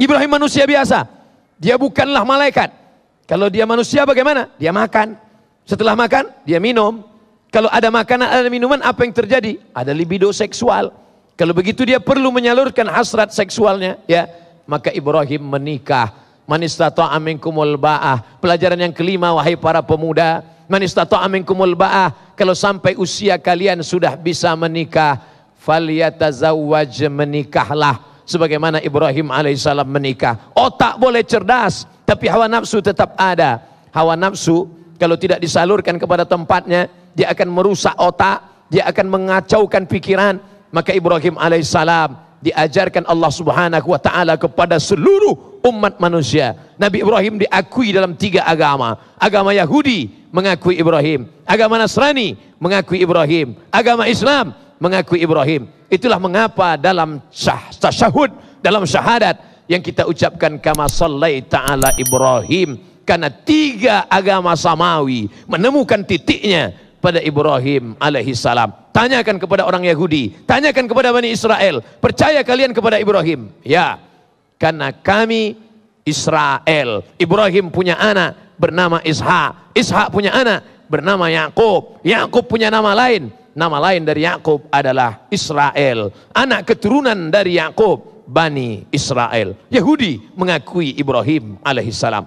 Ibrahim manusia biasa. Dia bukanlah malaikat. Kalau dia manusia bagaimana? Dia makan. Setelah makan, dia minum. Kalau ada makanan, ada minuman, apa yang terjadi? Ada libido seksual. Kalau begitu dia perlu menyalurkan hasrat seksualnya, ya. Maka Ibrahim menikah. Man istata'a minkumul ba'ah. Pelajaran yang kelima wahai para pemuda, man istata'a minkumul ba'ah. Kalau sampai usia kalian sudah bisa menikah, falyatazawwaj menikahlah sebagaimana Ibrahim alaihissalam menikah. Otak boleh cerdas, tapi hawa nafsu tetap ada. Hawa nafsu kalau tidak disalurkan kepada tempatnya, dia akan merusak otak, dia akan mengacaukan pikiran. Maka Ibrahim alaihissalam diajarkan Allah subhanahu wa ta'ala kepada seluruh umat manusia. Nabi Ibrahim diakui dalam tiga agama. Agama Yahudi mengakui Ibrahim. Agama Nasrani mengakui Ibrahim. Agama Islam mengakui Ibrahim. Itulah mengapa dalam syah, tasyahud, dalam syahadat yang kita ucapkan kama sallai ta'ala Ibrahim. Karena tiga agama samawi menemukan titiknya pada Ibrahim alaihi salam. Tanyakan kepada orang Yahudi, tanyakan kepada Bani Israel, percaya kalian kepada Ibrahim? Ya, karena kami Israel. Ibrahim punya anak bernama Ishak, Ishak punya anak bernama Yakub, Yakub punya nama lain nama lain dari Yakub adalah Israel. Anak keturunan dari Yakub, Bani Israel. Yahudi mengakui Ibrahim alaihissalam.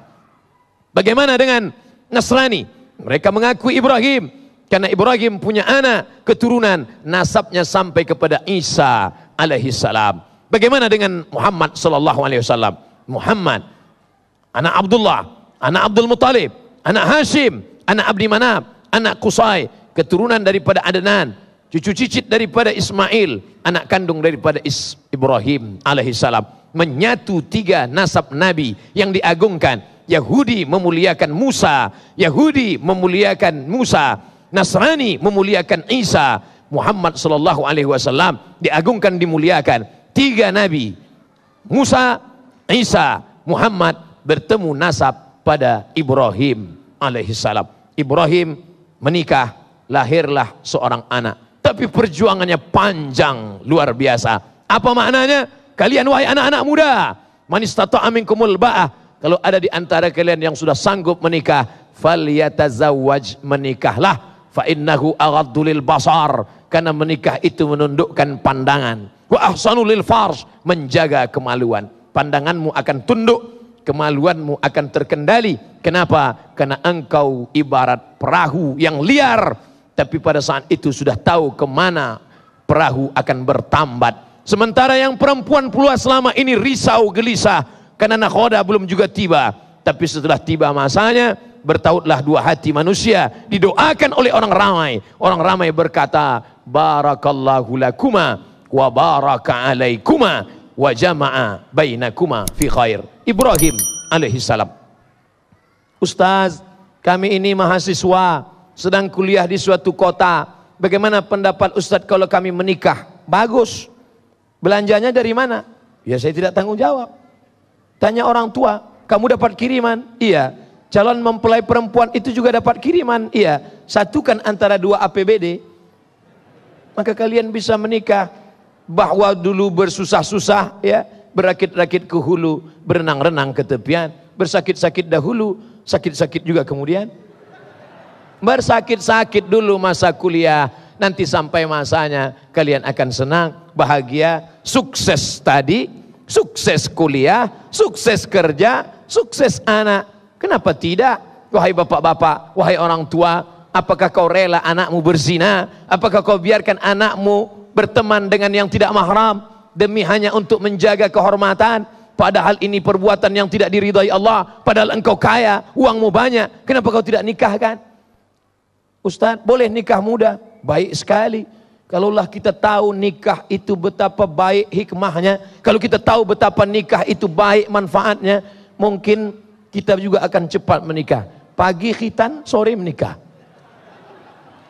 Bagaimana dengan Nasrani? Mereka mengakui Ibrahim karena Ibrahim punya anak keturunan nasabnya sampai kepada Isa alaihissalam. Bagaimana dengan Muhammad sallallahu alaihi wasallam? Muhammad anak Abdullah, anak Abdul Muttalib, anak Hashim, anak Abdi Manab, anak Qusay, keturunan daripada Adnan, cucu cicit daripada Ismail, anak kandung daripada Is Ibrahim alaihissalam. Menyatu tiga nasab Nabi yang diagungkan. Yahudi memuliakan Musa, Yahudi memuliakan Musa, Nasrani memuliakan Isa, Muhammad sallallahu alaihi wasallam diagungkan dimuliakan. Tiga nabi, Musa, Isa, Muhammad bertemu nasab pada Ibrahim alaihissalam. Ibrahim menikah lahirlah seorang anak. Tapi perjuangannya panjang, luar biasa. Apa maknanya? Kalian wahai anak-anak muda, man istata'a minkumul ba'ah. Kalau ada di antara kalian yang sudah sanggup menikah, falyatazawwaj menikahlah fa innahu aghaddu basar karena menikah itu menundukkan pandangan wa ahsanu lil fars menjaga kemaluan pandanganmu akan tunduk kemaluanmu akan terkendali kenapa karena engkau ibarat perahu yang liar tapi pada saat itu sudah tahu ke mana perahu akan bertambat. Sementara yang perempuan pula selama ini risau gelisah karena nakhoda belum juga tiba. Tapi setelah tiba masanya, bertautlah dua hati manusia. Didoakan oleh orang ramai. Orang ramai berkata, Barakallahu lakuma wa baraka alaikuma wa jama'a bainakuma fi khair. Ibrahim alaihissalam. Ustaz, kami ini mahasiswa sedang kuliah di suatu kota. Bagaimana pendapat Ustadz kalau kami menikah? Bagus. Belanjanya dari mana? Ya saya tidak tanggung jawab. Tanya orang tua, kamu dapat kiriman? Iya. Calon mempelai perempuan itu juga dapat kiriman? Iya. Satukan antara dua APBD. Maka kalian bisa menikah. Bahwa dulu bersusah-susah ya. Berakit-rakit ke hulu, berenang-renang ke tepian. Bersakit-sakit dahulu, sakit-sakit juga kemudian bersakit-sakit dulu masa kuliah. Nanti sampai masanya kalian akan senang, bahagia, sukses tadi, sukses kuliah, sukses kerja, sukses anak. Kenapa tidak? Wahai bapak-bapak, wahai orang tua, apakah kau rela anakmu berzina? Apakah kau biarkan anakmu berteman dengan yang tidak mahram demi hanya untuk menjaga kehormatan? Padahal ini perbuatan yang tidak diridhai Allah. Padahal engkau kaya, uangmu banyak. Kenapa kau tidak nikahkan? Ustaz, boleh nikah muda? Baik sekali. Kalaulah kita tahu nikah itu betapa baik hikmahnya, kalau kita tahu betapa nikah itu baik manfaatnya, mungkin kita juga akan cepat menikah. Pagi khitan, sore menikah.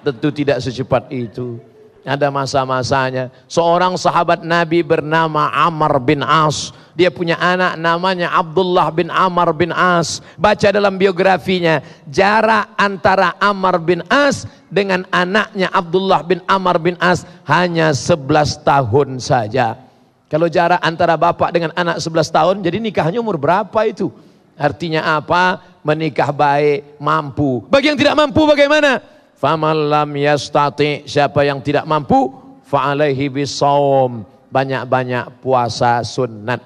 Tentu tidak secepat itu. Ada masa-masanya. Seorang sahabat Nabi bernama Amr bin As. Dia punya anak namanya Abdullah bin Amr bin As. Baca dalam biografinya. Jarak antara Amr bin As dengan anaknya Abdullah bin Amr bin As hanya 11 tahun saja. Kalau jarak antara bapak dengan anak 11 tahun, jadi nikahnya umur berapa itu? Artinya apa? Menikah baik, mampu. Bagi yang tidak mampu bagaimana? Faman lam yastati, siapa yang tidak mampu, fa'alaihi bisawm. Banyak-banyak puasa sunnat.